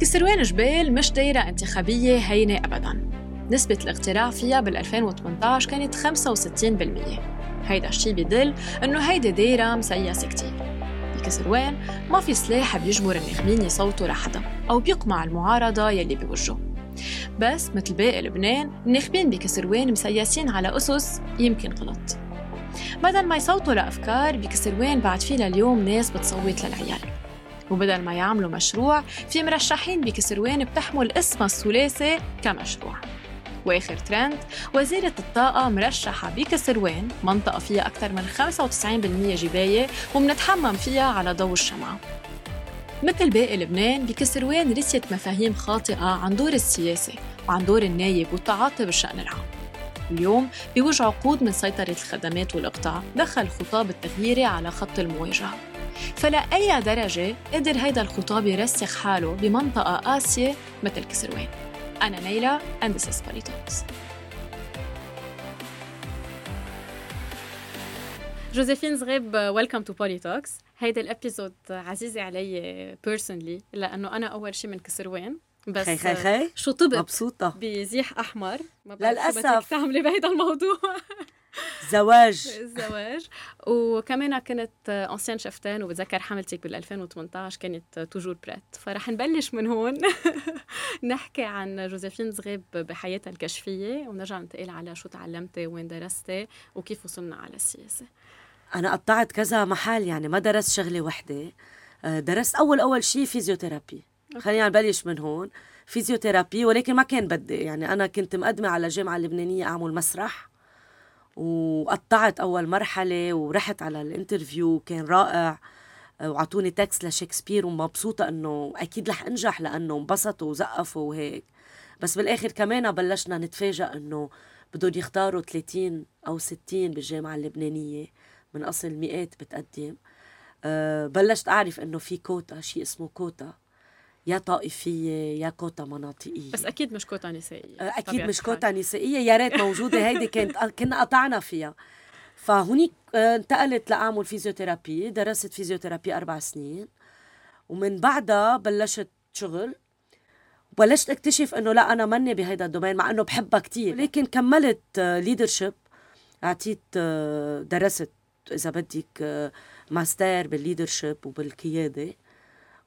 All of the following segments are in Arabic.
كسروان جبال مش دايرة انتخابية هينة أبداً. نسبة الاغتراع فيها بال 2018 كانت 65% هيدا الشي بيدل إنه هيدي دايرة مسيسة كتير. بكسروان ما في سلاح بيجبر الناخبين يصوتوا لحدا أو بيقمع المعارضة يلي بوجهه بس مثل باقي لبنان الناخبين بكسروان مسيسين على أسس يمكن غلط. بدل ما يصوتوا لأفكار بكسروان بعد في لليوم ناس بتصوت للعيال. وبدل ما يعملوا مشروع في مرشحين بكسروان بتحمل اسمها الثلاثي كمشروع. وآخر ترند وزيرة الطاقة مرشحة بكسروان منطقة فيها أكثر من 95% جباية ومنتحمم فيها على ضوء الشمعة مثل باقي لبنان بكسروان رسيت مفاهيم خاطئة عن دور السياسة وعن دور النايب والتعاطي بالشأن العام. اليوم بوجه عقود من سيطرة الخدمات والإقطاع دخل خطاب التغييري على خط المواجهة. فلأي درجة قدر هيدا الخطاب يرسخ حاله بمنطقة قاسية مثل كسروان أنا نيلة and this is Polly Talks جوزيفين زغيب ويلكم تو بولي توكس هيدا الابيزود عزيزة علي بيرسونلي لأنه أنا أول شيء من كسروان بس خي خي خي. شو طبت مبسوطة. بزيح أحمر. ما للأسف. تعملي بهيدا الموضوع. زواج. الزواج وكمان كنت انسيان شفتان وبتذكر حملتك بال 2018 كانت toujours prête فرح نبلش من هون. نحكي عن جوزيفين زغيب بحياتها الكشفية ونرجع ننتقل على شو تعلمتي وين درستي وكيف وصلنا على السياسة. أنا قطعت كذا محل يعني ما درست شغلة وحدة. آه، درست أول أول شيء physiotherapy. خلينا نبلش من هون. physiotherapy ولكن ما كان بدي. يعني أنا كنت مقدمة على الجامعة اللبنانية أعمل مسرح. وقطعت أول مرحلة ورحت على ال interview كان رائع. وعطوني texte لشكسبير ومبسوطة إنه أكيد رح أنجح لأنه انبسطوا وزقفوا وهيك. بس بالآخر كمان بلشنا نتفاجئ إنه بدهم يختاروا 30 أو 60 بالجامعة اللبنانية. من أصل مئات بتقدم. أه بلشت أعرف إنه في كوتا شيء اسمه كوتا. يا طائفية يا كوتا مناطقية. بس أكيد مش كوتا نسائية آه، أكيد مش كوتا نسائية. يا ريت موجودة هيدي كانت كنا قطعنا فيها. فهونيك آه، انتقلت لأعمل physiotherapy درست physiotherapy أربع سنين. ومن بعدها بلشت شغل. بلشت أكتشف إنه لا أنا مني بهيدا ال domaine مع إنه بحبها كتير. لكن كملت leadership آه، أعطيت درست إذا بدك ماستر بال leadership وبالقيادة.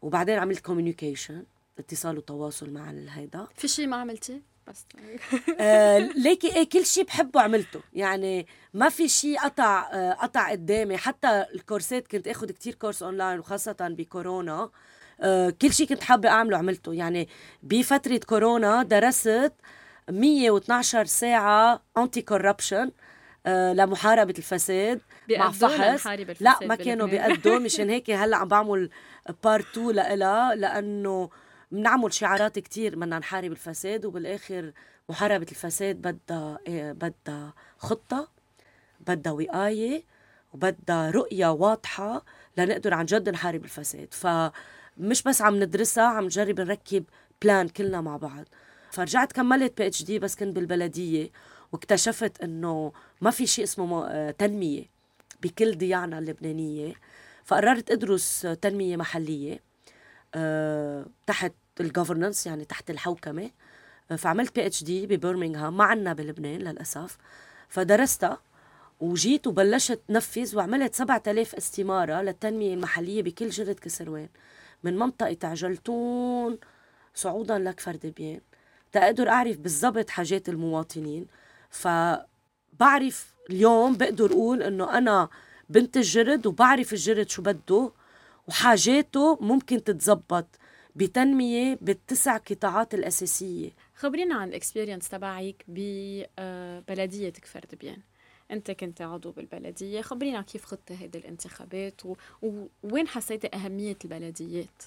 وبعدين عملت communication اتصال وتواصل مع هيدا في شيء ما عملتي؟ بس. آه ليكي إيه كل شيء بحبه عملته. يعني ما في شيء قطع آه قطع قدامي. حتى الكورسات كنت اخذ كتير course online وخاصة بكورونا. آه كل شيء كنت حابة أعمله عملته. يعني بفترة كورونا درست 112 ساعة anti-corruption آه لمحاربة الفساد. مع فحص. لا ما كانوا بيقدوا مشان هيك هلأ عم بعمل part 2 لإلها لأنه بنعمل شعارات كتير بدنا نحارب الفساد وبالآخر محاربة الفساد بدها إيه بدها خطة بدها وقاية وبدها رؤية واضحة لنقدر عن جد نحارب الفساد. فمش بس عم ندرسها عم نجرب نركب plan كلنا مع بعض. فرجعت كملت PhD بس كنت بالبلدية واكتشفت إنه ما في شيء اسمه آه، تنمية بكل ضياعنا اللبنانية. فقررت أدرس تنمية محلية أه تحت ال governance يعني تحت الحوكمة. آه، فعملت PhD ببرمنغهام ما عنا بلبنان للأسف. فدرستها وجيت وبلشت نفذ وعملت 7000 استمارة للتنمية المحلية بكل جرد كسروان. من منطقة عجلتون صعودا لكفر دبيان تقدر أعرف بالضبط حاجات المواطنين. فبعرف اليوم بقدر أقول إنه أنا بنت الجرد وبعرف الجرد شو بده وحاجاته ممكن تتزبط بتنمية بالتسع قطاعات الأساسية. خبرينا عن ال experience تبعك ببلدية كفر دبيان انت كنت عضو بالبلدية خبرينا كيف خضتي هيدي الانتخابات و... ووين حسيتي أهمية البلديات؟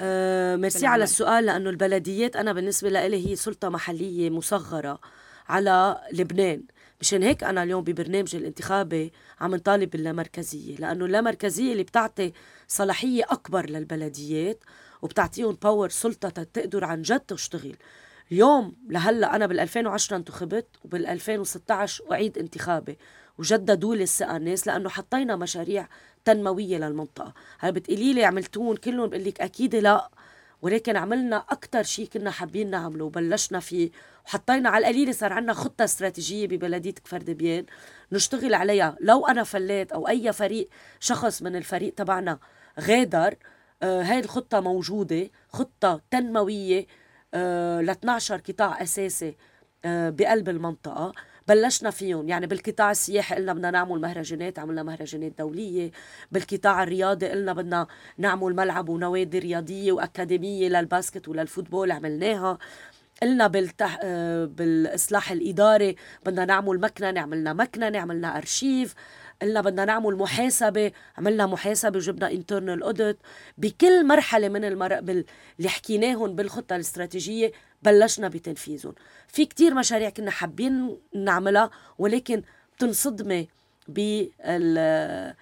أه ميرسي على السؤال لأنه البلديات أنا بالنسبة لي هي سلطة محلية مصغرة على لبنان. مشان هيك أنا اليوم ببرنامجي الانتخابي عم نطالب باللامركزيه لأنه اللامركزية اللي بتعطي صلاحية أكبر للبلديات وبتعطيهم باور سلطة تقدر عن جد تشتغل. اليوم لهلأ أنا بال 2010 انتخبت وبال 2016 أعيد انتخابي وجددوا لي الثقة الناس لأنه حطينا مشاريع تنموية للمنطقة. هلا بتقولي لي عملتون كلهم بقول لك أكيد لا. ولكن عملنا أكتر شيء كنا حابين نعمله. وبلشنا فيه وحطينا على القليلة صار عندنا خطة استراتيجية ببلدية كفر دبيان نشتغل عليها. لو أنا فليت أو أي فريق شخص من الفريق تبعنا غادر آه الخطة موجودة. خطة تنموية آه ل 12 قطاع أساسي آه بقلب المنطقة. بلشنا فيهم. يعني بالقطاع السياحي قلنا بدنا نعمل مهرجانات عملنا مهرجانات دولية. بالقطاع الرياضي قلنا بدنا نعمل ملعب ونوادي رياضية وأكاديمية للباسكت وللفوتبول عملناها. قلنا بالتح... آه، بالإصلاح الإداري بدنا نعمل مكنة عملنا مكنة عملنا أرشيف. قلنا بدنا نعمل محاسبة عملنا محاسبة وجبنا internal audit بكل مرحلة من المر... بال... اللي حكيناهم بالخطة الاستراتيجية بلشنا بتنفيذهم في كتير مشاريع كنا حابين نعملها ولكن بتنصدمي بال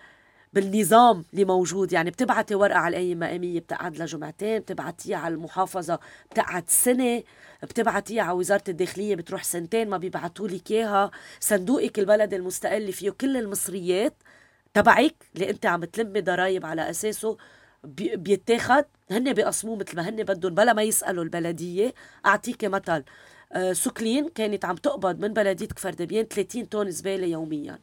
بالنظام اللي موجود. يعني بتبعتي ورقة على القايمة مقامية بتقعد لجمعتين بتبعتيها على المحافظة بتقعد سنة بتبعتيها على وزارة الداخلية بتروح سنتين ما بيبعتوا لك إياها. صندوقك البلد المستقل اللي فيه كل المصريات تبعك اللي أنت عم تلمي ضرائب على أساسه بيتاخد. هن بيقسموه مثل ما هن بدهم بلا ما يسألوا البلدية. اعطيك مثل آه، سكلين كانت عم تقبض من بلديه كفر دبيان 30 طن زبالة يوميا.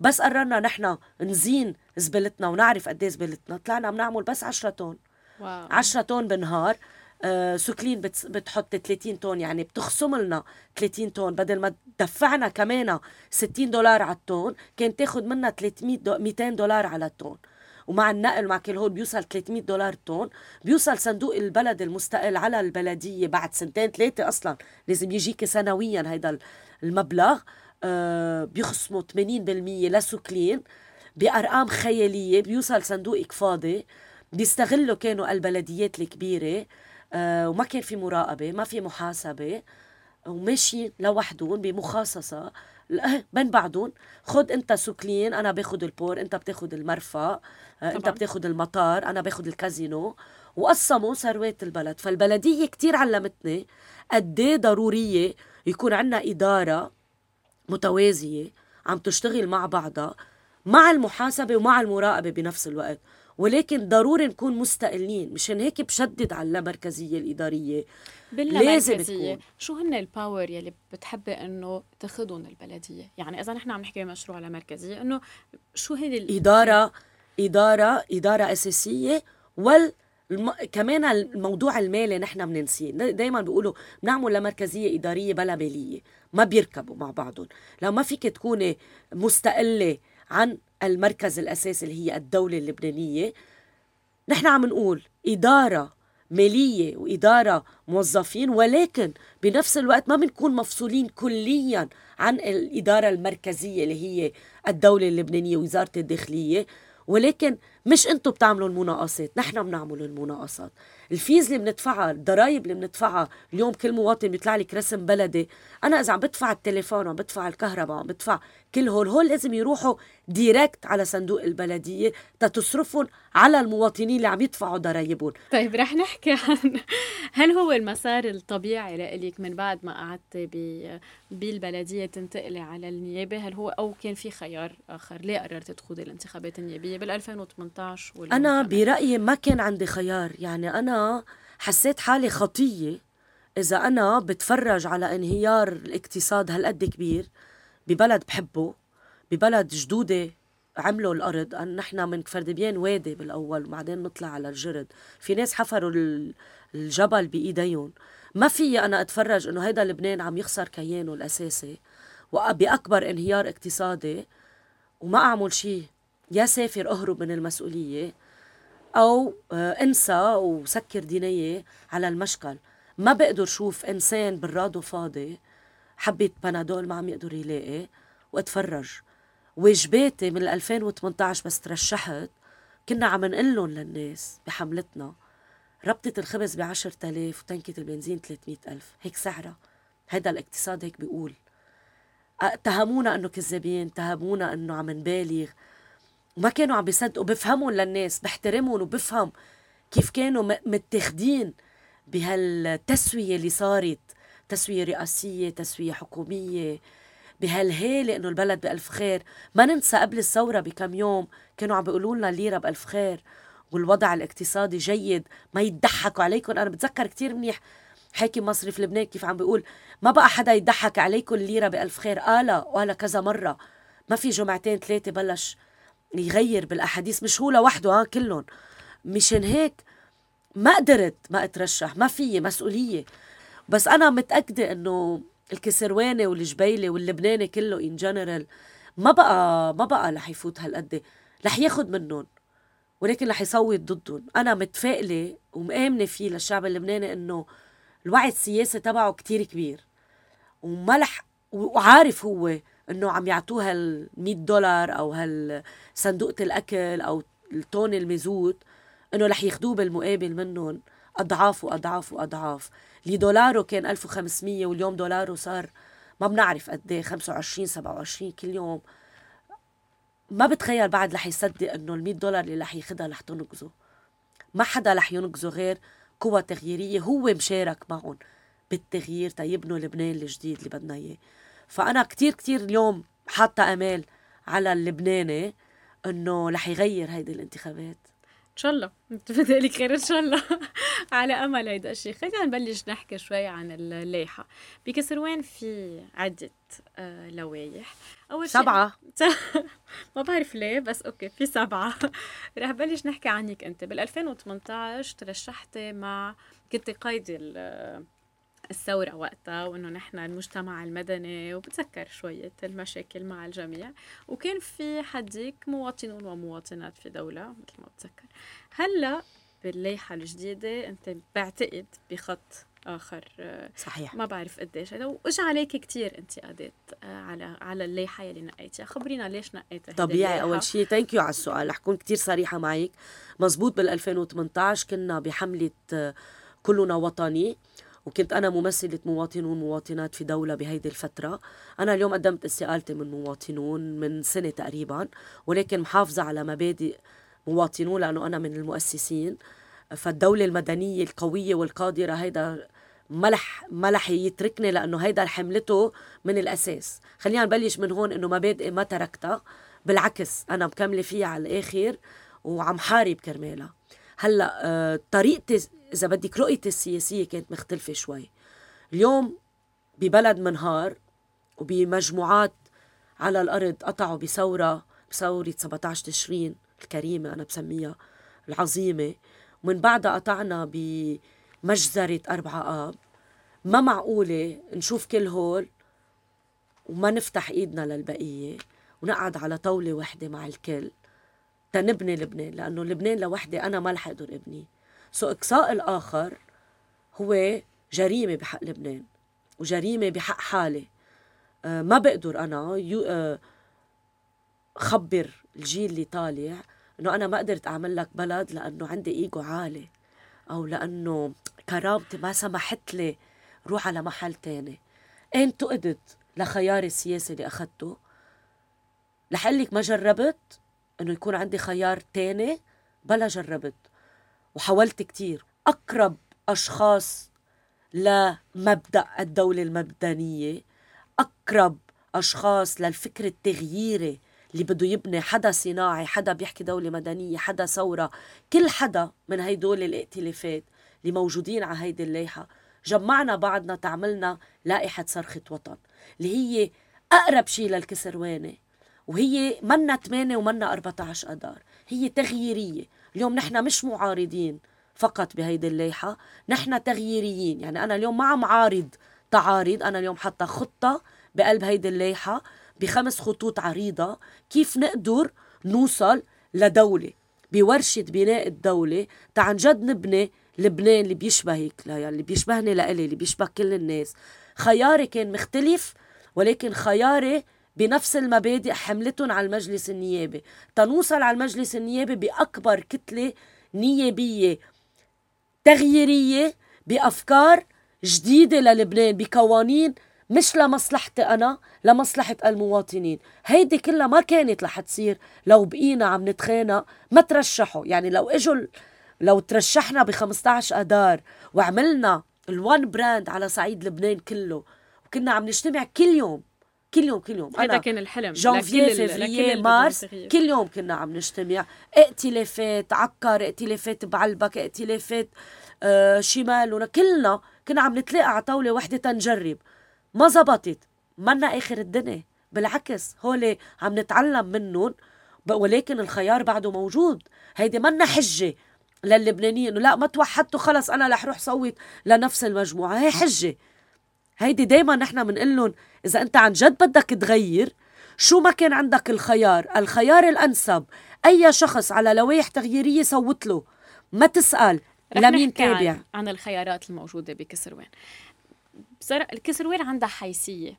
بس قررنا نحن نزين زبالتنا ونعرف قد إيه زبالتنا طلعنا بنعمل بس 10 طن. wow. 10 طن بالنهار آه سكلين بتحط 30 طن يعني بتخصم لنا 30 طن. بدل ما تدفعنا كمان 60 دولار على الطن كان تاخذ منا 300 دو 200 دولار على الطن. ومع النقل مع كل هول بيوصل 300 دولار طن. بيوصل صندوق البلد المستقل على البلدية بعد سنتين ثلاثة أصلا. لازم يجيك سنويا هيدا المبلغ. بيخصموا 80% لسكلين بأرقام خيالية بيوصل صندوقك فاضي. بيستغلوا كانوا البلديات الكبيرة آه وما كان في مراقبة ما في محاسبة وماشيين لوحدهم بمخصصة. بين بعضهم خد أنت سوكلين أنا باخذ البور أنت بتاخذ المرفأ طبعا. أنت بتاخذ المطار أنا باخذ الكازينو. وقسموا ثروات البلد. فالبلدية كتير علمتني قد إيه ضرورية يكون عندنا إدارة متوازية عم تشتغل مع بعضها مع المحاسبة ومع المراقبة بنفس الوقت. ولكن ضروري نكون مستقلين مشان هيك بشدد على اللامركزيه الإدارية. لازم تكون. شو هن الباور يلي بتحبي إنه تاخذهم البلدية؟ يعني إذا نحن عم نحكي بمشروع لمركزية إنه شو هيدي الاداره إدارة إدارة أساسية وال الم... كمان الموضوع المالي نحن بننسيه. دائما بيقولوا بنعمل لمركزيه إدارية بلا مالية. ما بيركبوا مع بعضهم. لو ما فيك تكوني مستقلة عن المركز الأساسي اللي هي الدولة اللبنانية نحن عم نقول إدارة مالية وإدارة موظفين ولكن بنفس الوقت ما بنكون مفصولين كليا عن الإدارة المركزية اللي هي الدولة اللبنانية وزاره الداخلية. ولكن مش أنتم بتعملوا المناقصات نحن بنعمل المناقصات. ال fees اللي بندفعها الضرائب اللي بندفعها اليوم كل مواطن بيطلع لك رسم بلدي. أنا إذا عم بدفع التليفون وعم بدفع الكهرباء وعم بدفع كل هول هول لازم يروحوا direct على صندوق البلدية تتصرفهم على المواطنين اللي عم يدفعوا ضرائبهم طيب رح نحكي عن هل هو المسار الطبيعي لإلك من بعد ما قعدت بالبلدية تنتقلي على النيابة؟ هل هو أو كان في خيار آخر؟ ليه قررت تخوضي الانتخابات النيابية بال 2018 أنا برأيي ما كان عندي خيار. يعني أنا حسيت حالي خطية. إذا أنا بتفرج على انهيار الاقتصاد هالقد كبير ببلد بحبه ببلد جدودي عملوا الأرض. نحن من كفردبيان وادي بالأول وبعدين نطلع على الجرد. في ناس حفروا الجبل بإيديهم. ما في أنا أتفرج إنه هيدا لبنان عم يخسر كيانه الأساسي وباكبر انهيار اقتصادي وما أعمل شيء. يا سافر أهرب من المسؤولية أو آه، انسى وسكر دينية على المشكل ما بقدر شوف إنسان براده فاضي. حبة بنادول ما عم يقدر يلاقي واتفرج. واجباتي من 2018 بس ترشحت. كنا عم لهم للناس بحملتنا. ربطة الخبز ب 10000 وتنكة البنزين 300000 هيك سعرها. هيدا الاقتصاد هيك بيقول. أتهمونا إنه كذابين. اتهمونا إنه عم نبالغ. وما كانوا عم بيصدقوا بفهمهم للناس بحترمهم وبفهم كيف كانوا متاخدين بهالتسوية اللي صارت. تسوية رئاسية تسوية حكومية. بهالهالة إنه البلد بألف خير. ما ننسى قبل الثورة بكم يوم كانوا عم بيقولوا لنا الليرة بألف خير والوضع الاقتصادي جيد. ما يضحكوا عليكم. أنا بتذكر كتير منيح حاكم مصرف لبنان كيف عم بيقول. ما بقى حدا يضحك عليكم الليرة بألف خير. قالها وقالها كذا مرة. ما في جمعتين ثلاثة بلش يغير بالأحاديث مش هو لوحده ها كلهم. مشان هيك ما قدرت ما أترشح ما في مسؤولية. بس أنا متأكدة إنه الكسرواني والجبيلي واللبناني كله ان جنرال ما بقى ما بقى رح يفوت هالقد. رح ياخد منهم ولكن رح يصوت ضدهم. أنا متفائلة ومآمنة فيه للشعب اللبناني إنه الوعي السياسي تبعه كتير كبير. وما رح وعارف هو إنه عم يعطوه هال 100 دولار أو هال صندوقة الأكل أو التون المزود إنه رح ياخذوه بالمقابل منهم. أضعاف وأضعاف وأضعاف. اللي دولاره كان 1500 واليوم دولاره صار ما بنعرف قد إيه 25 27 كل يوم. ما بتخيل بعد رح يصدق إنه ال 100 دولار اللي رح ياخذها رح تنقذه. ما حدا رح ينقذه غير قوى تغييرية هو مشارك معهم بالتغيير تيبنوا لبنان الجديد اللي بدنا إياه. فأنا كتير كتير اليوم حاطة آمال على اللبناني إنه رح يغير هيدي الانتخابات. إن شاء الله. لك خير إن شاء الله. على أمل هيدا الشيء. خلينا نبلش نحكي شوي عن اللائحة. بكسروان في عدة آه لوائح. أول شيء سبعة. ما بعرف ليه بس أوكي في سبعة. رح بلش نحكي عنك أنت. بال 2018 ترشحتي مع كنت قايدة الثورة وقتها وإنه نحن المجتمع المدني وبتذكر شوية المشاكل مع الجميع. وكان في حديك مواطنون ومواطنات في دولة مثل ما بتذكر. هلأ بالليحة الجديدة أنت بعتقد بخط آخر صحيح. ما بعرف قديش. هذا واجى عليك كثير انتقادات آه، على على الليحه يلي نقيتيها. خبرينا ليش نقيتها طبيعي أول شيء ثانك يو على السؤال. رح كون كثير صريحة معك. مزبوط بال 2018 كنا بحملة آه، كلنا وطني. وكنت أنا ممثلة مواطنون ومواطنات في دولة بهيدي الفترة. أنا اليوم قدمت استقالتي من مواطنون من سنة تقريبا ولكن محافظة على مبادئ مواطنون لأنه أنا من المؤسسين. فالدولة المدنية القوية والقادرة هيدا ملح ملح يتركني لأنه هيدا حملته من الأساس. خلينا نبلش من هون إنه مبادئ ما تركتها بالعكس أنا مكملة فيها على الآخر وعم حارب كرمالها. هلا آه، طريقتي إذا بدك رؤيتي السياسية كانت مختلفة شوي. اليوم ببلد منهار وبمجموعات على الأرض قطعوا بثورة بثورة 17 تشرين الكريمة أنا بسميها العظيمة. ومن بعدها قطعنا بمجزرة أربعة آب. ما معقولة نشوف كل هول وما نفتح إيدنا للبقية ونقعد على طاولة وحدة مع الكل. تنبني لبنان لأنه لبنان لوحدي أنا ما رح أقدر أبنيه so إقصاء الآخر هو جريمة بحق لبنان وجريمة بحق حالي. أه ما بقدر أنا يو أه خبر الجيل اللي طالع إنه أنا ما قدرت أعمل لك بلد لأنه عندي إيجو عالي أو لأنه كرامتي ما سمحت لي روح على محل تاني. انت قدت لخياري السياسي اللي اخذته رح لك ما جربت؟ إنه يكون عندي خيار تاني بلا جربت وحاولت كتير. أقرب أشخاص لمبدأ الدولة المدنيه أقرب أشخاص للفكر التغييري اللي بده يبني حدا صناعي حدا بيحكي دولة مدنية حدا ثورة. كل حدا من هيدول الائتلافات اللي موجودين على هيدي اللائحة جمعنا بعضنا تعملنا لائحة صرخة وطن اللي هي أقرب شيء للكسرواني. وهي منا 8 ومنا 14 أدار. هي تغييرية. اليوم نحن مش معارضين فقط بهيدي الليحة نحن تغييريين. يعني أنا اليوم ما عم عارض تعارض أنا اليوم حتى خطة بقلب هيدي الليحة بخمس خطوط عريضة كيف نقدر نوصل لدولة. بورشة بناء الدولة تعن جد نبني لبنان اللي بيشبهك يعني اللي بيشبهني لإلي اللي بيشبه كل الناس. خياري كان مختلف ولكن خياري بنفس المبادئ حملتهم على المجلس النيابي. تنوصل على المجلس النيابي بأكبر كتلة نيابية تغييرية بأفكار جديدة للبنان بقوانين مش لمصلحتي أنا لمصلحة المواطنين. هيدي كلها ما كانت رح تصير لو بقينا عم نتخانق ما ترشحوا. يعني لو إجوا لو ترشحنا ب 15 أدار وعملنا ال one brand على صعيد لبنان كله وكنا عم نجتمع كل يوم كل يوم كل يوم. هذا كان الحلم janvier février mars كل يوم كنا عم نجتمع. ائتلافات عكار ائتلافات بعلبك ائتلافات آه شمال كلنا كنا عم نتلاقى على طاولة وحدة تنجرب. ما زبطت منا آخر الدنيا. بالعكس هول عم نتعلم منهم ولكن الخيار بعده موجود. هيدي منا حجة للبنانيين إنه لا ما توحدتوا خلص أنا رح روح صوت لنفس المجموعة. هي حجة. هيدي دايما نحن بنقول لهم إذا أنت عن جد بدك تغير شو ما كان عندك الخيار؟ الخيار الأنسب أي شخص على لوائح تغييرية صوت له ما تسأل لمين تابع عن, عن الخيارات الموجودة بكسروان. الكسروان عندها حيثيه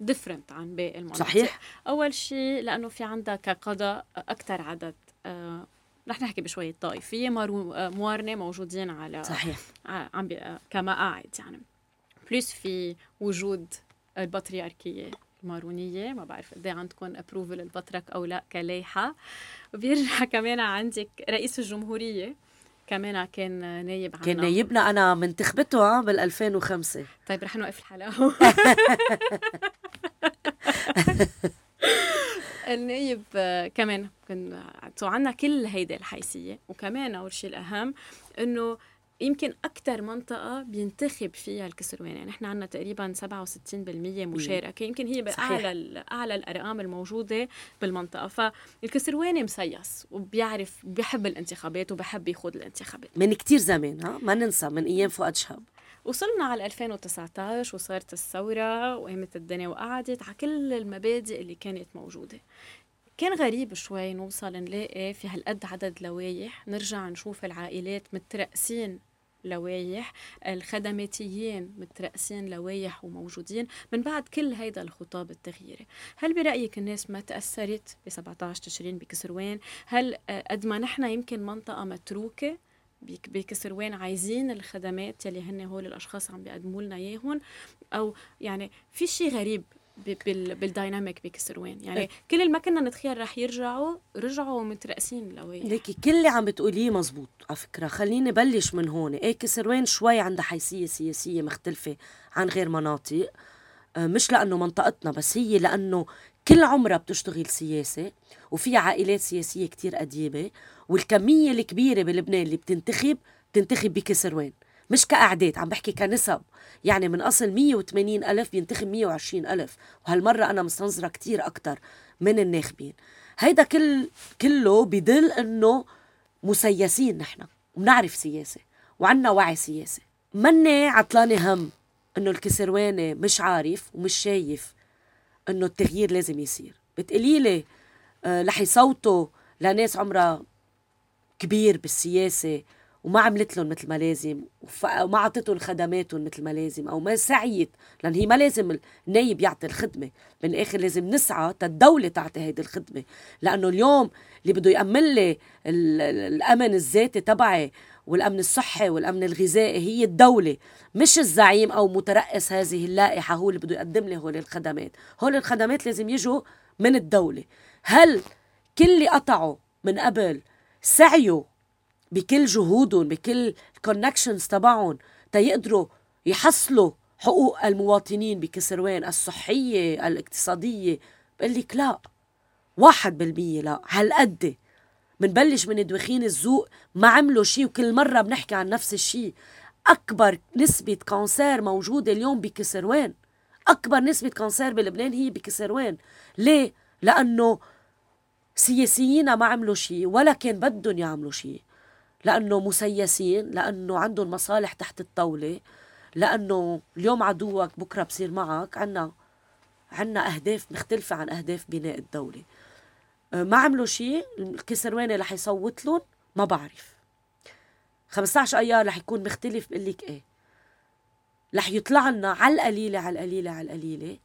ديفرنت عن باقي المناطق. صحيح. أول شيء لأنه في عندها كقضاء أكثر عدد. آه رح نحكي بشوية طائفية آه، موارنة موجودين على صحيح. عم كمقاعد يعني. plus في وجود البطريركية المارونية. ما بعرف قد عندكم approval البطرك أو لا كلائحة وبيرجع كمان عندك رئيس الجمهورية كمان كان نايب عنا. كان نايبنا. أنا منتخبته بال 2005 طيب رح نوقف الحلقة. النايب كمان كان عندنا كل هيدي الحيثية. وكمان أول شيء الأهم إنه يمكن أكثر منطقة بينتخب فيها الكسروان. يعني نحن عندنا تقريبا 67% مشاركة. يمكن هي بأعلى أعلى الأرقام الموجودة بالمنطقة. فالكسرواني مسيس وبيعرف بيحب الانتخابات وبحب يخوض الانتخابات. من كتير زمان ها؟ ما ننسى من أيام فؤاد شهاب. وصلنا على 2019 وصارت الثورة وقامت الدنيا وقعدت على كل المبادئ اللي كانت موجودة. كان غريب شوي نوصل نلاقي في هالقد عدد لوايح نرجع نشوف العائلات مترأسين لوايح الخدماتيين مترأسين لوايح وموجودين من بعد كل هيدا الخطاب التغييري. هل برأيك الناس ما تأثرت ب 17 تشرين بكسروان؟ هل قد ما نحن يمكن منطقة متروكة بكسروان عايزين الخدمات يلي هن هول الأشخاص عم بيقدموا لنا إياهم؟ أو يعني في شيء غريب بال dynamic بكسروان يعني إيه. كل ما كنا نتخيل رح يرجعوا رجعوا مترأسين لوين. ليكي كل اللي عم بتقوليه مزبوط على فكرة. خليني بلش من هون. إيه كسروان شوي عندها حيثيه سياسية مختلفة عن غير مناطق. آه، مش لأنه منطقتنا بس هي لأنه كل عمرها بتشتغل سياسة وفي عائلات سياسية كتير قديمة والكمية الكبيرة بلبنان اللي بتنتخب بتنتخب بكسروان مش كأعداد عم بحكي كنسب. يعني من أصل 180 ألف بينتخب 120 ألف. وهالمرة أنا مستنظرة كتير أكتر من الناخبين. هيدا كل كله بدل أنه مسيسين نحن وبنعرف سياسة وعنا وعي سياسي. مني عطلانة هم إنه الكسرواني مش عارف ومش شايف إنه التغيير لازم يصير. بتقولي لي آه رح يصوتوا لناس عمرها كبير بالسياسة وما عملت لهم مثل ما لازم وما اعطتهم خدماتهم مثل ما لازم أو ما سعيت لأن هي ما لازم النايب يعطي الخدمة. بالاخر لازم نسعى الدولة تعطي هيدي الخدمة. لأنه اليوم اللي بده يأمن لي الأمن الذاتي تبعي والأمن الصحي والأمن الغذائي هي الدولة مش الزعيم أو مترأس هذه اللائحة هو اللي بده يقدم لي هول الخدمات. هول الخدمات لازم يجوا من الدولة. هل كل اللي قطعوا من قبل سعيوا بكل جهودهم بكل الكونكشنز تبعهم تيقدروا يحصلوا حقوق المواطنين بكسروان الصحية الاقتصادية. بقول لك لا واحد بالمية لا. هالقد منبلش من دوخين الذوق ما عملوا شيء وكل مرة بنحكي عن نفس الشيء أكبر نسبة كانسير موجودة اليوم بكسروان. أكبر نسبة كانسير بلبنان هي بكسروان. ليه؟ لأنه سياسيين ما عملوا شيء ولا كان بدهم يعملوا شيء لأنه مسيسين لأنه عندهم مصالح تحت الطاولة لأنه اليوم عدوك بكرة بصير معك. عنا عنا أهداف مختلفة عن أهداف بناء الدولة. أه، ما عملوا شيء الكسرواني رح يصوت لهم؟ ما بعرف. 15 أيار رح يكون مختلف بقول لك إيه. رح يطلع لنا على القليلة على القليلة على القليلة.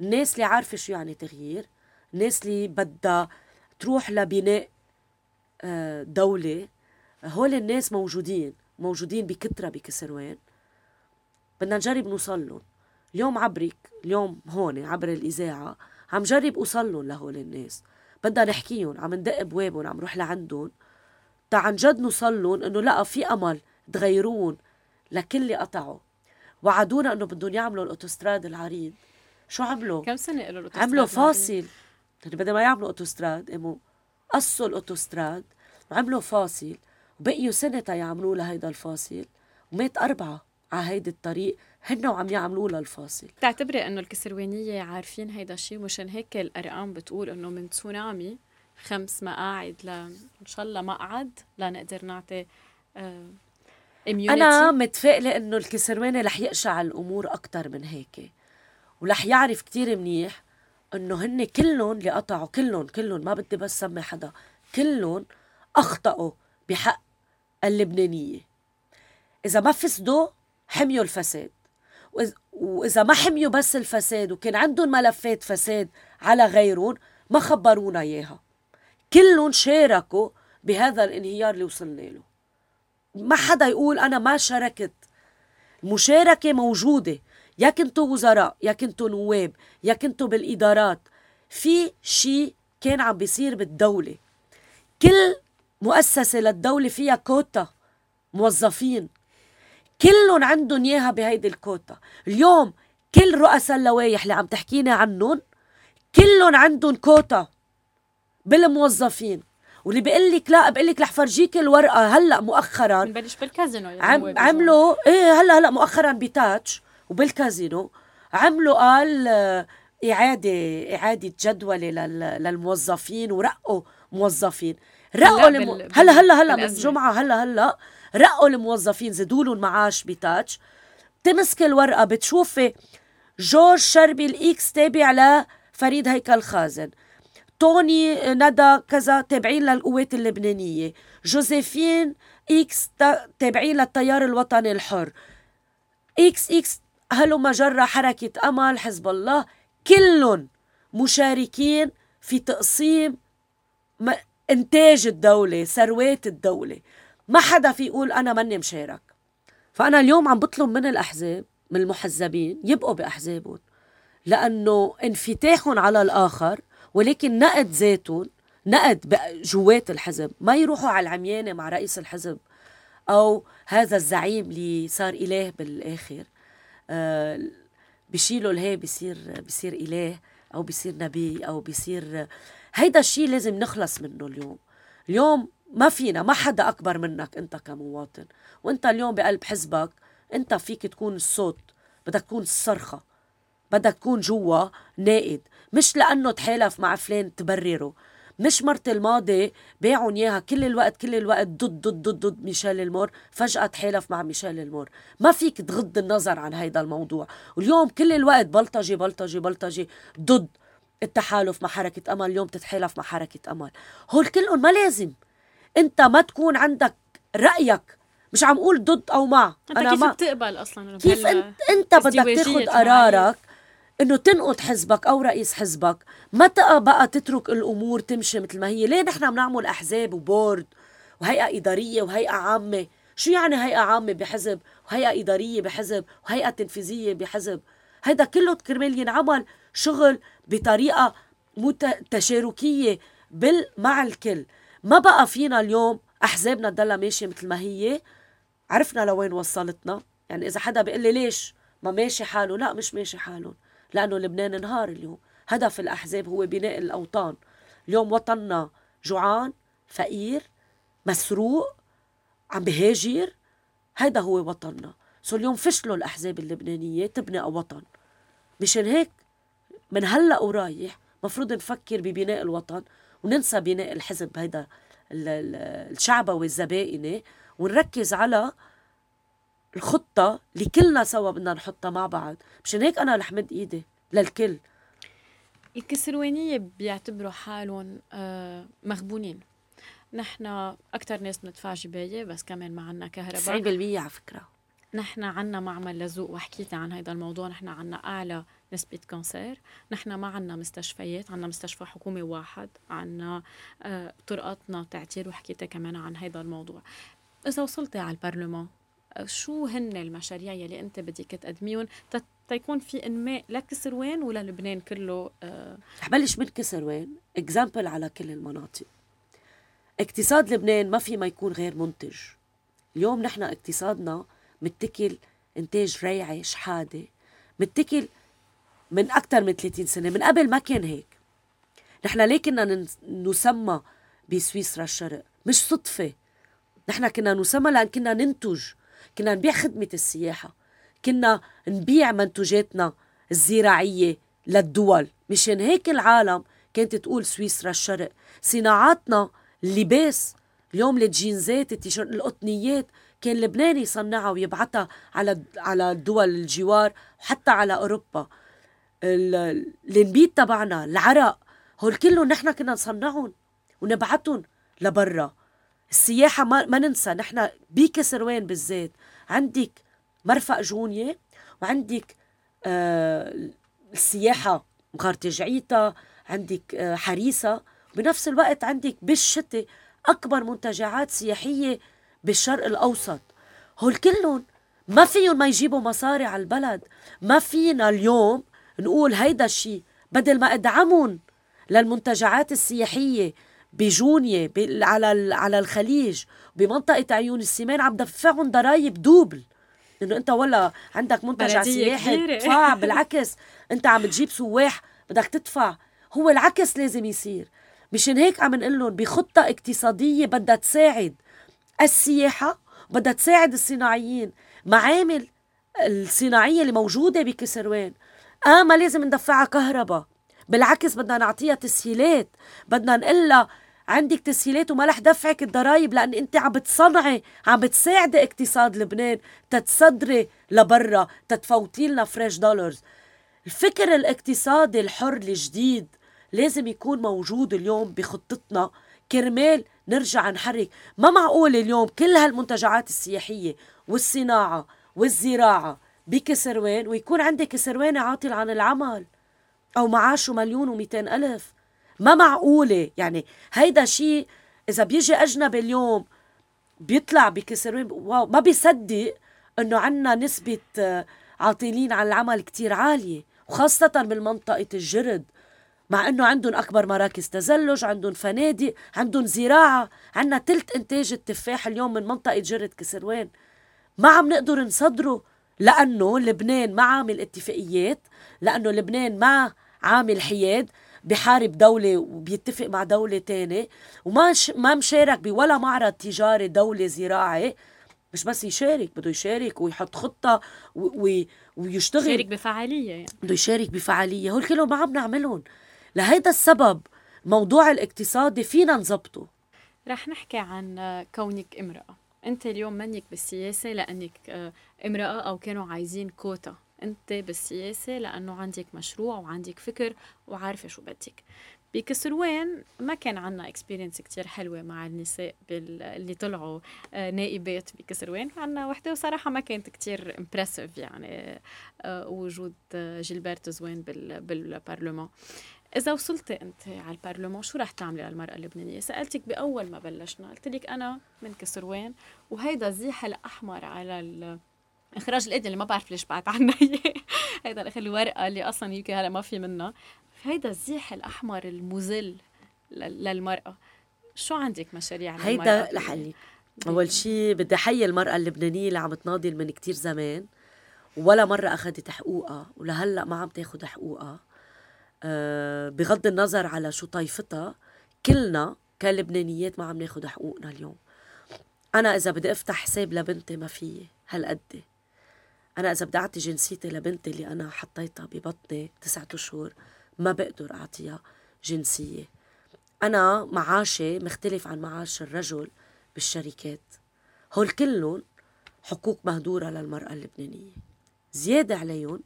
الناس اللي عارفة شو يعني تغيير الناس اللي بدها تروح لبناء أه، دولة. هول الناس موجودين موجودين بكترة بكسروان. بدنا نجرب نوصل لهم اليوم عبرك اليوم هون عبر الإذاعة عم جرب أوصل لهم لهول الناس. بدنا نحكيهم عم ندق بوابهم عم نروح لعندهم. تا عن جد نوصل لهم إنه لأ في أمل تغيرون لكل اللي قطعوا. وعدونا إنه بدهم يعملوا الأوتوستراد العريض. شو عملوا؟ كم سنة له عملوا فاصل. يعني بدل ما يعملوا أوتوستراد قاموا قصوا الأوتوستراد وعملوا فاصل. وبقيوا سنة يعملوا لها هيدا الفاصل. ومات أربعة على هيدي الطريق هن وعم يعملوا لها الفاصل. بتعتبري إنه الكسروانية عارفين هيدا الشيء مشان هيك الأرقام بتقول إنه من تسونامي خمس مقاعد ل إن شاء الله مقعد لنقدر نعطي آه أنا متفائلة إنه الكسرواني رح يقشع الأمور أكثر من هيك. ورح يعرف كتير منيح إنه هن كلهم اللي قطعوا كلهم كلهم ما بدي بس سمي حدا كلهم أخطأوا بحق اللبنانية. إذا ما فسدوا حميوا الفساد. وإذا ما حميوا بس الفساد وكان عندهم ملفات فساد على غيرهم ما خبرونا إياها. كلهم شاركوا بهذا الانهيار اللي وصلنا له. ما حدا يقول أنا ما شاركت. المشاركه موجودة. يا كنتوا وزراء يا كنتوا نواب يا كنتوا بالإدارات. في شيء كان عم بيصير بالدولة. كل مؤسسة للدولة فيها كوتا موظفين. كلهم عندهم إياها بهيدي الكوتا. اليوم كل رؤساء اللوائح اللي عم تحكينا عنهم كلهم عندهم كوتا بالموظفين. واللي بيقول لك لا بقول لك رح فرجيك الورقة هلأ مؤخرا. نبلش بالكازينو يعني عم عملوا إيه هلا هلأ مؤخرا بتاتش وبالكازينو. عملوا قال إعادة إعادة جدولة للموظفين ورقوا موظفين. رقوا الم... هلا هلا هلا من الجمعة هلا هلا. رقوا الموظفين زدوا لهم معاش بتاتش. بتمسك الورقة بتشوفي جورج شربي الإكس تابع لفريد هيكل خازن. توني ندى كذا تابعين للقوات اللبنانية. جوزيفين X تابعين للتيار الوطني الحر. X X هلم جرا حركة أمل حزب الله. كلهم مشاركين في تقسيم إنتاج الدولة ثروات الدولة. ما حدا في يقول أنا ماني مشارك. فأنا اليوم عم بطلب من الأحزاب من المحزبين يبقوا بأحزابهم لأنه انفتاحهم على الآخر ولكن نقد ذاتهم نقد جوات الحزب. ما يروحوا على العميانة مع رئيس الحزب أو هذا الزعيم اللي صار إله بالآخر. آه بشيلوا الهي بصير بصير إله أو بصير نبي أو بصير هيدا الشيء لازم نخلص منه اليوم. اليوم ما فينا ما حدا أكبر منك أنت كمواطن. وأنت اليوم بقلب حزبك أنت فيك تكون الصوت بدك تكون الصرخة بدك تكون جوا نائد. مش لأنه تحالف مع فلان تبرره. مش مرت الماضي باعوا إياها كل الوقت كل الوقت ضد ضد ضد ضد ميشيل المور. فجأة تحالف مع ميشيل المور. ما فيك تغض النظر عن هيدا الموضوع. واليوم كل الوقت بلطجي بلطجي بلطجي ضد. التحالف مع حركة أمل اليوم تتحالف مع حركة أمل. هول كلهم ما لازم. أنت ما تكون عندك رأيك. مش عم أقول ضد أو مع. أنت أنا كيف ما بتقبل أصلا كيف انت, أنت بدك تاخذ قرارك إنه تنقض حزبك أو رئيس حزبك. متى بقى تترك الأمور تمشي مثل ما هي؟ ليه نحن بنعمل أحزاب وبورد وهيئة إدارية وهيئة عامة؟ شو يعني هيئة عامة بحزب؟ وهيئه إدارية بحزب؟ وهيئه تنفيذية بحزب؟ هيدا كله كرمال ينعمل. شغل بطريقة تشاركيه بال مع الكل. ما بقى فينا اليوم أحزابنا تضلها ماشية مثل ما هي. عرفنا لوين وصلتنا. يعني إذا حدا بيقول لي ليش ما ماشي حاله؟ لا مش ماشي حالهم لأنه لبنان انهار اليوم. هدف الأحزاب هو بناء الأوطان. اليوم وطننا جوعان فقير مسروق عم بهاجر. هيدا هو وطننا. سو اليوم فشلوا الأحزاب اللبنانية تبني وطن مشان هيك من هلأ ورايح مفروض نفكر ببناء الوطن وننسى بناء الحزب هيدا الشعبوي الزبائني ونركز على الخطة اللي كلنا سوا بدنا نحطها مع بعض. مشان هيك أنا رح مد إيدي للكل. الكسروانية بيعتبروا حالهم آه، مغبونين. نحن أكثر ناس بندفع جباية بس كمان ما عنا كهرباء. 90% على فكرة. نحن عنا معمل لزوق وحكيت عن هذا الموضوع نحن عنا أعلى نسبة كانسير. نحن ما عنا مستشفيات عنا مستشفى حكومي واحد عنا آه، طرقاتنا تعتير وحكيت كمان عن هذا الموضوع. إذا وصلتي على البرلمان شو هن المشاريع يلي أنت بدك تقدميهم تيكون في إنماء لكسروان ولا لبنان كله آه؟ رح بلش من كسروان اكزامبل على كل المناطق. اقتصاد لبنان ما في ما يكون غير منتج. اليوم نحن اقتصادنا متكل إنتاج ريعي شحادة. متكل من أكثر من 30 سنة من قبل ما كان هيك. نحن ليه كنا نسمى بسويسرا الشرق مش صدفة. نحن كنا نسمى لأن كنا ننتج كنا نبيع خدمة السياحة. كنا نبيع منتوجاتنا الزراعية للدول. مشان هيك العالم كانت تقول سويسرا الشرق صناعاتنا اللباس اليوم الجينزات التيشيرت القطنيات كان لبناني يصنعها ويبعتها على على الدول الجوار وحتى على أوروبا. النبيت تبعنا العرق هول كلهم نحن كنا نصنعهم ونبعتهم لبرا. السياحة ما, ما ننسى نحن بكسروان بالذات عندك مرفق جونية وعندك آه السياحة مغارة جعيتا عندك آه حريسة. بنفس الوقت عندك بالشتاء أكبر منتجعات سياحية بالشرق الأوسط. هول كلهم ما فيهم ما يجيبوا مصاري على البلد. ما فينا اليوم نقول هيدا الشيء بدل ما أدعمهم للمنتجعات السياحية بجونية على على الخليج بمنطقة عيون السمان عم دفعهم ضرائب دوبل. إنه أنت ولا عندك منتجع سياحي تدفع بالعكس. أنت عم تجيب سواح بدك تدفع. هو العكس لازم يصير. مشان هيك عم نقول لهم بخطة اقتصادية بدها تساعد السياحة بدها تساعد الصناعيين. معامل الصناعية اللي موجودة بكسروان آه ما لازم ندفعها كهرباء. بالعكس بدنا نعطيها تسهيلات. بدنا نقول لها عندك تسهيلات وما رح دفعك الضرايب لأن أنت عم بتصنعي عم بتساعدي اقتصاد لبنان تتصدري لبرا تتفوتي لنا فريش دولارز الفكر الاقتصادي الحر الجديد لازم يكون موجود اليوم بخطتنا. كرمال نرجع نحرك. ما معقول اليوم كل هالمنتجعات السياحية والصناعة والزراعة بكسروان ويكون عندك كسرواني عاطل عن العمل. أو معاشه مليون ومئتين ألف. ما معقولة؟ يعني هيدا شيء إذا بيجي أجنبي اليوم بيطلع بكسروان. واو ما بيصدق إنه عنا نسبة آه، عاطلين عن العمل كتير عالية وخاصة بالمنطقة الجرد. مع إنه عندهم أكبر مراكز تزلج عندهم فنادق عندهم زراعة. عندنا تلت إنتاج التفاح اليوم من منطقة جرد كسروان. ما عم نقدر نصدره. لأنه لبنان ما عامل اتفاقيات لأنه لبنان ما عامل حياد بحارب دولة وبيتفق مع دولة تانية وما ما مشارك بولا معرض تجاري دولة زراعي. مش بس يشارك بده يشارك ويحط خطة ويشتغل. يشارك بفعالية يعني. بده يشارك بفعالية. هول كلهم ما عم نعملهم. لهيدا السبب موضوع الاقتصادي فينا نظبطه. رح نحكي عن كونك امرأة. أنت اليوم منك بالسياسة لأنك آه، امرأة أو كانوا عايزين كوتا. أنت بالسياسة لأنه عندك مشروع وعندك فكر وعارفة شو بدك. بكسروان ما كان عنا experience كتير حلوة مع النساء اللي طلعوا آه، نائبات بكسروان. عنا وحدة وصراحة ما كانت كتير امبرسيف يعني آه، وجود جيلبرت زوين بالبرلمان. إذا وصلتي أنت على البرلمان شو رح تعملي للمرأة اللبنانية؟ سألتك بأول ما بلشنا قلت لك أنا من كسروان وهيدا الزيح الأحمر على إخراج الإيد اللي ما بعرف ليش بعت عنا هيدا الأخ الورقة اللي أصلا يمكن هلأ ما في منها. هيدا الزيح الأحمر المذل للمرأة. شو عندك مشاريع هيدا لحلي أول شيء بدي أحيي المرأة اللبنانية اللي عم تناضل من كتير زمان ولا مرة أخذت حقوقها ولهلأ ما عم تاخد حقوقها. بغض النظر على شو طائفتها كلنا كلبنانيات ما عم ناخد حقوقنا اليوم. أنا إذا بدي أفتح حساب لبنتي ما فيي هالقد. أنا إذا بدي أعطي جنسيتي لبنتي اللي أنا حطيتها ببطني تسعة أشهر ما بقدر أعطيها جنسية. أنا معاشي مختلف عن معاش الرجل بالشركات. هول كلهم حقوق مهدورة للمرأة اللبنانية. زيادة عليهم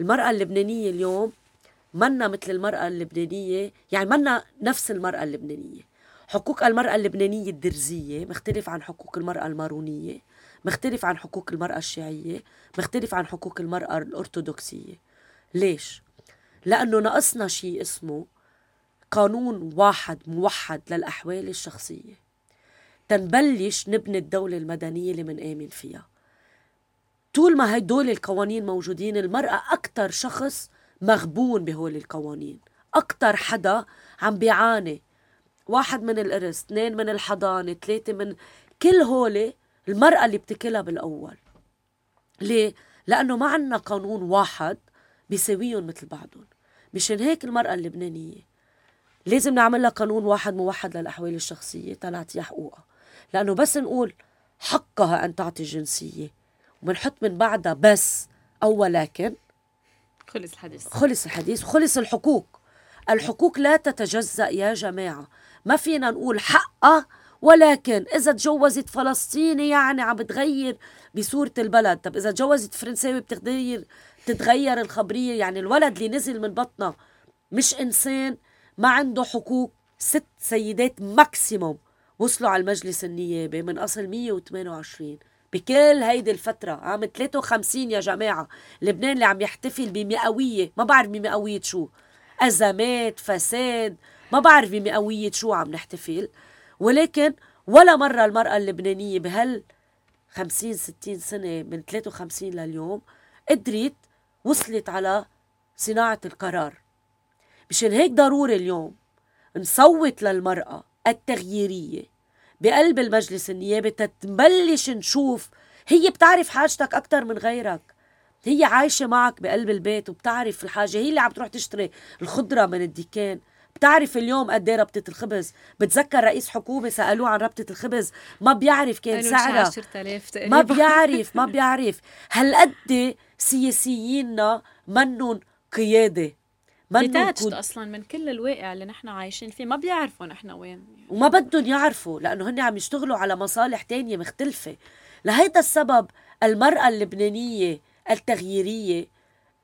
المرأة اللبنانية اليوم منا مثل المرأة اللبنانية يعني منا نفس المرأة اللبنانية. حقوق المرأة اللبنانية الدرزية مختلف عن حقوق المرأة المارونية مختلف عن حقوق المرأة الشيعية مختلف عن حقوق المرأة الأرثوذكسية. ليش؟ لأنه ناقصنا شيء اسمه قانون واحد موحد للأحوال الشخصية. تنبلش نبني الدولة المدنية اللي منآمن فيها. طول ما هدول القوانين موجودين المرأة أكثر شخص مغبون بهول القوانين. أكتر حدا عم بيعاني واحد من الإرث اثنين من الحضانة ثلاثة من كل هولي المرأة اللي بتكلها بالأول. ليه؟ لأنه ما عنا قانون واحد بيساويهم مثل بعضهم. مشان هيك المرأة اللبنانية لازم نعمل لها قانون واحد موحد للأحوال الشخصية تنعطيها حقوقها. لأنه بس نقول حقها أن تعطي الجنسية وبنحط من بعدها بس أو ولكن خلص الحديث. خلص الحديث وخلص الحقوق. الحقوق لا تتجزأ يا جماعة. ما فينا نقول حقها ولكن إذا تجوزت فلسطيني يعني عم بتغير بصورة البلد. طب إذا تجوزت فرنساوي بتغير تتغير الخبرية. يعني الولد اللي نزل من بطنها مش إنسان ما عنده حقوق. ست سيدات ماكسيموم وصلوا على المجلس النيابي من أصل 128 بكل هيدي الفترة. عام 53 يا جماعة. لبنان اللي عم يحتفل بمئوية. ما بعرف بمئوية شو. أزمات فساد. ما بعرف بمئوية شو عم نحتفل. ولكن ولا مرة المرأة اللبنانية بهال 50 60 سنة من 53 لليوم قدرت وصلت على صناعة القرار. مشان هيك ضروري اليوم نصوت للمرأة التغييرية. بقلب المجلس النيابي تتبلش نشوف. هي بتعرف حاجتك أكتر من غيرك. هي عايشة معك بقلب البيت وبتعرف الحاجة. هي اللي عم تروح تشتري الخضرة من الدكان بتعرف اليوم قد إيه ربطة الخبز. بتذكر رئيس حكومة سألوه عن ربطة الخبز. ما بيعرف كان سعرها. ما بيعرف ما بيعرف. هالقد سياسييننا منن قيادة. كود... أصلا من كل الواقع اللي نحن عايشين فيه ما بيعرفوا نحن وين. وما بدهم يعرفوا لأنه هن عم يشتغلوا على مصالح تانية مختلفة. لهيدا السبب المرأة اللبنانية التغييرية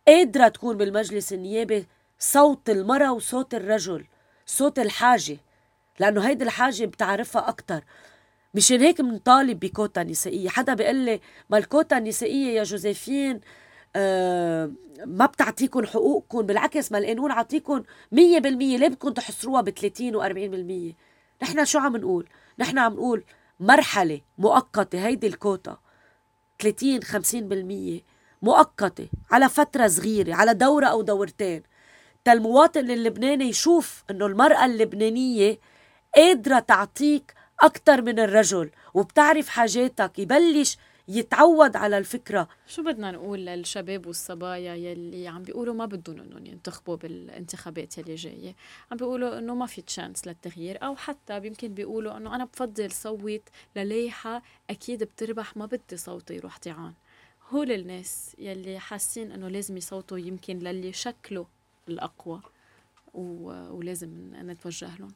قادرة تكون بالمجلس النيابي صوت المرأة وصوت الرجل صوت الحاجة لأنه هيدي الحاجة بتعرفها أكتر. مشان هيك بنطالب بكوتا نسائية. حدا بيقول لي ما الكوتا النسائية يا جوزيفين؟ ما بتعطيكم حقوقكم بالعكس ما القانون عطيكم 100% ليه بدكم تحصروها ب 30 و40% نحن شو عم نقول؟ نحن عم نقول مرحلة مؤقتة هيدي الكوتا 30 50% مؤقتة على فترة صغيرة على دورة أو دورتين. تا المواطن اللبناني يشوف إنه المرأة اللبنانية قادرة تعطيك أكثر من الرجل وبتعرف حاجاتك يبلش يتعود على الفكرة. شو بدنا نقول للشباب والصبايا يلي عم بيقولوا ما بدهم إنهم ينتخبوا بالانتخابات يلي جاية؟ عم بيقولوا إنه ما في تشانس للتغيير أو حتى يمكن بيقولوا إنه أنا بفضل صوت للايحة أكيد بتربح ما بدي صوتي يروح طيعان هول الناس يلي حاسين إنه لازم يصوتوا يمكن للي شكله الأقوى و... ولازم نتوجه لهم.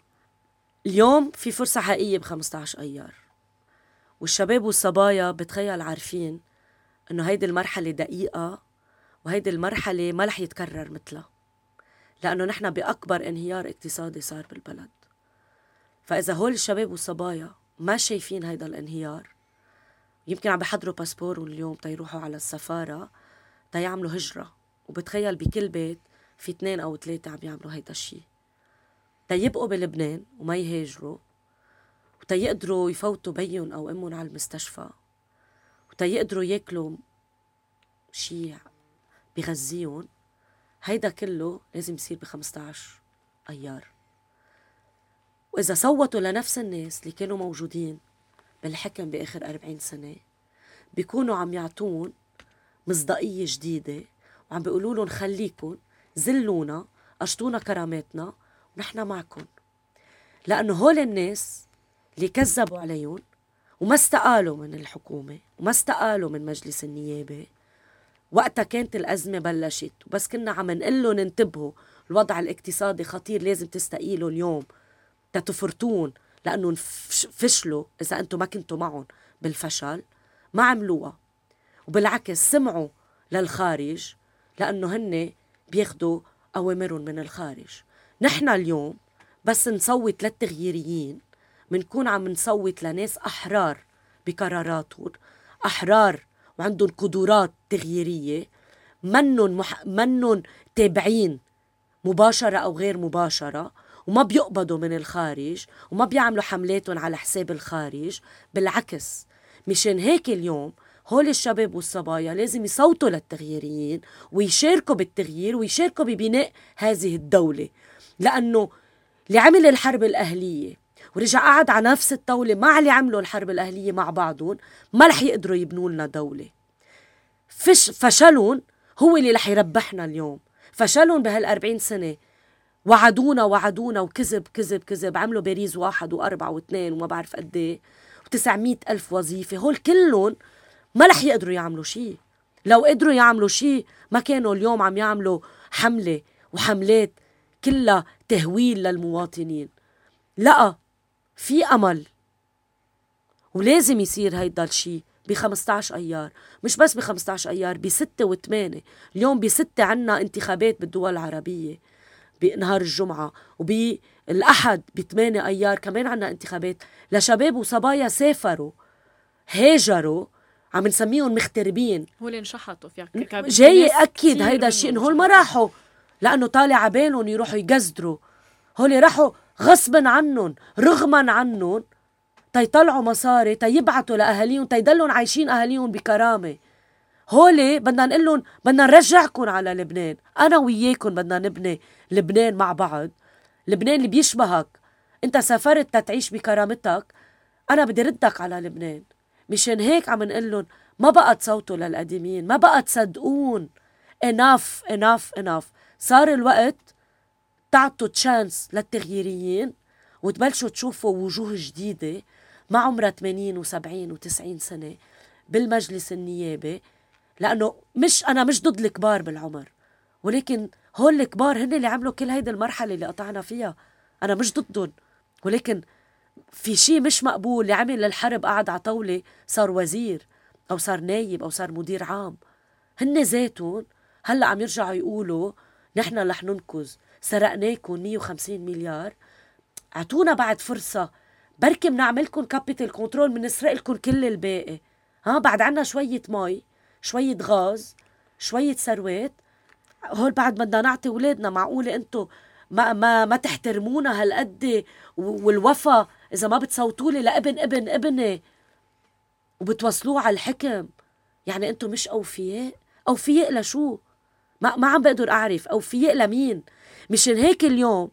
اليوم في فرصة حقيقية ب 15 أيار. والشباب والصبايا بتخيل عارفين إنه هيدي المرحلة دقيقة وهيدي المرحلة ما رح يتكرر مثلها لأنه نحن بأكبر انهيار اقتصادي صار بالبلد. فإذا هول الشباب والصبايا ما شايفين هيدا الانهيار يمكن عم بحضروا باسبور اليوم تيروحوا على السفارة تيعملوا هجرة وبتخيل بكل بيت في اثنين أو ثلاثة عم يعملوا هيدا الشيء تيبقوا بلبنان وما يهاجروا وتيقدروا يفوتوا بيهم أو أمهم على المستشفى وتيقدروا ياكلوا شيء بغذيهم هيدا كله لازم يصير ب 15 أيار. وإذا صوتوا لنفس الناس اللي كانوا موجودين بالحكم بآخر 40 سنة بيكونوا عم يعطون مصداقية جديدة وعم بيقولوا لهم خليكن زلونا قشطونا كراماتنا ونحن معكم لأنه هول الناس اللي كذبوا عليهم وما استقالوا من الحكومة وما استقالوا من مجلس النيابة. وقتها كانت الأزمة بلشت وبس كنا عم نقول لهم انتبهوا. الوضع الاقتصادي خطير لازم تستقيلوا اليوم تتفرتون لأنه فشلوا إذا أنتم ما كنتوا معهم بالفشل. ما عملوها وبالعكس سمعوا للخارج لأنه هن بياخدوا أوامرهم من الخارج. نحن اليوم بس نصوت للتغييريين منكون عم نصوت لناس أحرار بقراراتهم أحرار وعندهم قدرات تغييرية منن مح... منن تابعين مباشرة أو غير مباشرة وما بيقبضوا من الخارج وما بيعملوا حملاتهم على حساب الخارج بالعكس. مشان هيك اليوم هول الشباب والصبايا لازم يصوتوا للتغييريين ويشاركوا بالتغيير ويشاركوا ببناء هذه الدولة لأنه اللي عمل الحرب الأهلية ورجع قعد على نفس الطاولة. مع اللي عملوا الحرب الأهلية مع بعضهم. ما رح يقدروا يبنوا لنا دولة. فش فشلهم هو اللي رح يربحنا اليوم. فشلهم بهال40 سنة. وعدونا وعدونا وكذب كذب كذب. عملوا باريس واحد وأربعة واثنين وما بعرف قد إيه. و900 ألف وظيفة. هول كلهم ما رح يقدروا يعملوا شيء لو قدروا يعملوا شيء ما كانوا اليوم عم يعملوا حملة وحملات كلها تهويل للمواطنين. لأ في أمل. ولازم يصير هيدا الشيء ب 15 أيار. مش بس ب 15 أيار ب 6 و8 اليوم ب 6 عنا انتخابات بالدول العربية. بنهار الجمعة. وبالأحد ب 8 أيار كمان عنا انتخابات. لشباب وصبايا سافروا هاجروا عم نسميهم مغتربين. هو اللي انشحطوا فيها جاي اكد هيدا الشيء انه هول ما راحوا. لأنه طالع عبالهم يروحوا يجزدروا. هول راحوا غصبا عنهم رغما عنهم. تيطلعوا مصاري تيبعتوا لأهاليهم تيضلوا عايشين أهاليهم بكرامة. هولي بدنا نقول لهم بدنا نرجعكم على لبنان. أنا وياكم بدنا نبني لبنان مع بعض. لبنان اللي بيشبهك. أنت سافرت تتعيش بكرامتك. أنا بدي ردك على لبنان. مشان هيك عم نقول لهم ما بقى تصوتوا للقديمين ما بقى تصدقون. اناف اناف اناف صار الوقت تعطوا تشانس للتغييريين وتبلشوا تشوفوا وجوه جديدة ما عمرها 80 و70 و90 سنة بالمجلس النيابي لأنه مش أنا مش ضد الكبار بالعمر ولكن هول الكبار هن اللي عملوا كل هيدي المرحلة اللي قطعنا فيها أنا مش ضدهم. ولكن في شيء مش مقبول اللي عمل للحرب قعد على طاولة صار وزير أو صار نايب أو صار مدير عام. هن ذاتهم هلأ عم يرجعوا يقولوا نحن رح ننقذ. سرقناكم 150 مليار. أعطونا بعد فرصة. بركي بنعملكم capital control بنسرق لكم كل الباقي. ها بعد عنا شوية مي شوية غاز شوية ثروات. هول بعد بدنا نعطي ولادنا معقولة أنتو ما ما ما تحترمونا هالقد والوفا؟ إذا ما بتصوتوا لي لابن ابن ابني. وبتوصلوه على الحكم. يعني أنتو مش أوفياء؟ أوفياء لشو؟ ما ما عم بقدر أعرف. أوفياء لمين؟ مشان هيك اليوم.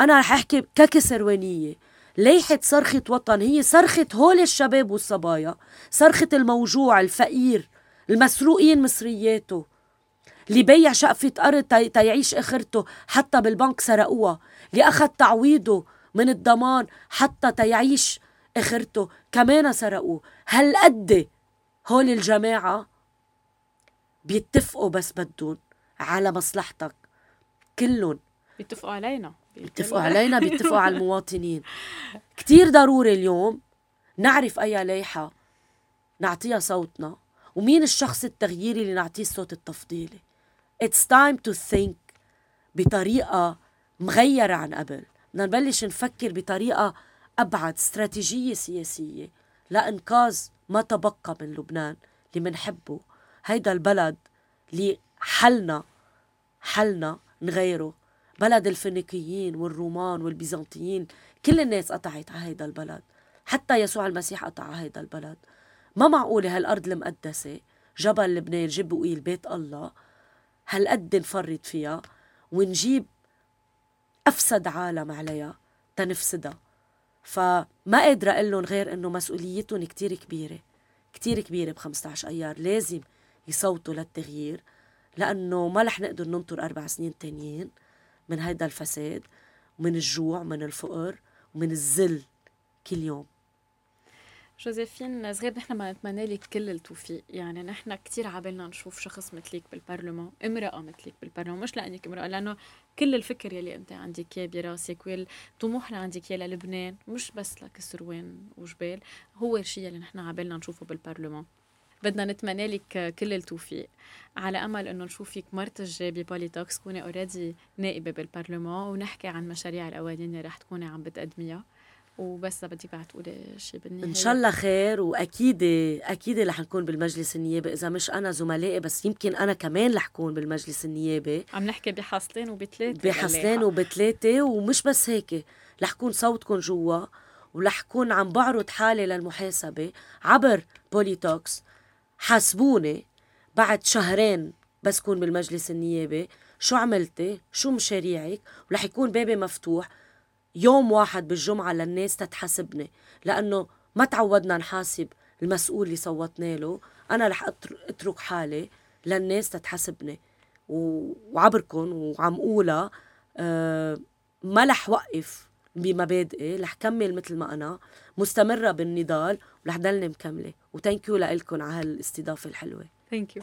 أنا رح أحكي ككسروانيه ليحة صرخة وطن هي صرخة هول الشباب والصبايا. صرخة الموجوع الفقير المسروقين مصرياته. اللي بيع شقفة أرض تيعيش آخرته حتى بالبنك سرقوها. اللي أخذ تعويضه من الضمان حتى تيعيش آخرته كمان سرقوه. هالقد هول الجماعة بيتفقوا بس بدهم على مصلحتك. كلهم بيتفقوا علينا. بيتفقوا علينا بيتفقوا على المواطنين. كتير ضروري اليوم نعرف أي لايحة نعطيها صوتنا ومين الشخص التغييري اللي نعطيه الصوت التفضيلي. It's time to think بطريقة مغيرة عن قبل. بدنا نبلش نفكر بطريقة أبعد استراتيجية سياسية. لإنقاذ ما تبقى من لبنان اللي منحبه. هيدا البلد اللي حلنا حلنا نغيره. بلد الفينيقيين والرومان والبيزنطيين كل الناس قطعت على هيدا البلد. حتى يسوع المسيح قطع على هيدا البلد. ما معقولة هالأرض المقدسة جبل لبنان جيب وقيل بيت الله هالقد نفرط فيها ونجيب أفسد عالم عليها تنفسدها. فما قادرة أقول لهم غير إنه مسؤوليتهم كتير كبيرة كتير كبيرة ب 15 أيار. لازم يصوتوا للتغيير لأنه ما رح نقدر ننطر أربع سنين تانيين. من هيدا الفساد ومن الجوع ومن الفقر ومن الذل كل يوم. جوزيفين صغير نحن ما نتمنى لك كل التوفيق. يعني نحن كثير عابلنا نشوف شخص مثلك بالبرلمان امرأة مثلك بالبرلمان مش لأنك امرأة لأنه كل الفكر يلي أنت عندك إياه براسك والطموح اللي عندك إياه للبنان مش بس لكسروان وجبال هو الشيء اللي نحن عابلنا نشوفه بالبرلمان. بدنا نتمنى لك كل التوفيق. على أمل إنه نشوفك المرة الجاي ببوليتوكس تكوني already نائبة بالبرلمان ونحكي عن مشاريع القوانين اللي رح تكوني عم بتقدميها. وبس بدك بعد تقولي شيء بالنهاية. إن شاء الله خير وأكيد أكيد رح نكون بالمجلس النيابي. إذا مش أنا زملائي بس يمكن أنا كمان رح أكون بالمجلس النيابي. عم نحكي بحاصلين وبثلاثه بحاصلين وبثلاثه ومش بس هيك. رح كون صوتكم جوا ورح كون عم بعرض حالي للمحاسبة عبر بوليتوكس. حاسبوني بعد شهرين بس كون بالمجلس النيابي. شو عملتي؟ شو مشاريعك؟ ورح يكون بابي مفتوح يوم واحد بالجمعة للناس تتحاسبني. لأنه ما تعودنا نحاسب المسؤول اللي صوتنا له. أنا رح أترك حالي للناس تتحاسبني. وعبركم وعم قولها آه، ما رح وقف بمبادئي. رح كمل مثل ما أنا. مستمرة بالنضال. ورح ضلني مكملة. و thank you لكم على هالاستضافة الحلوة. thank you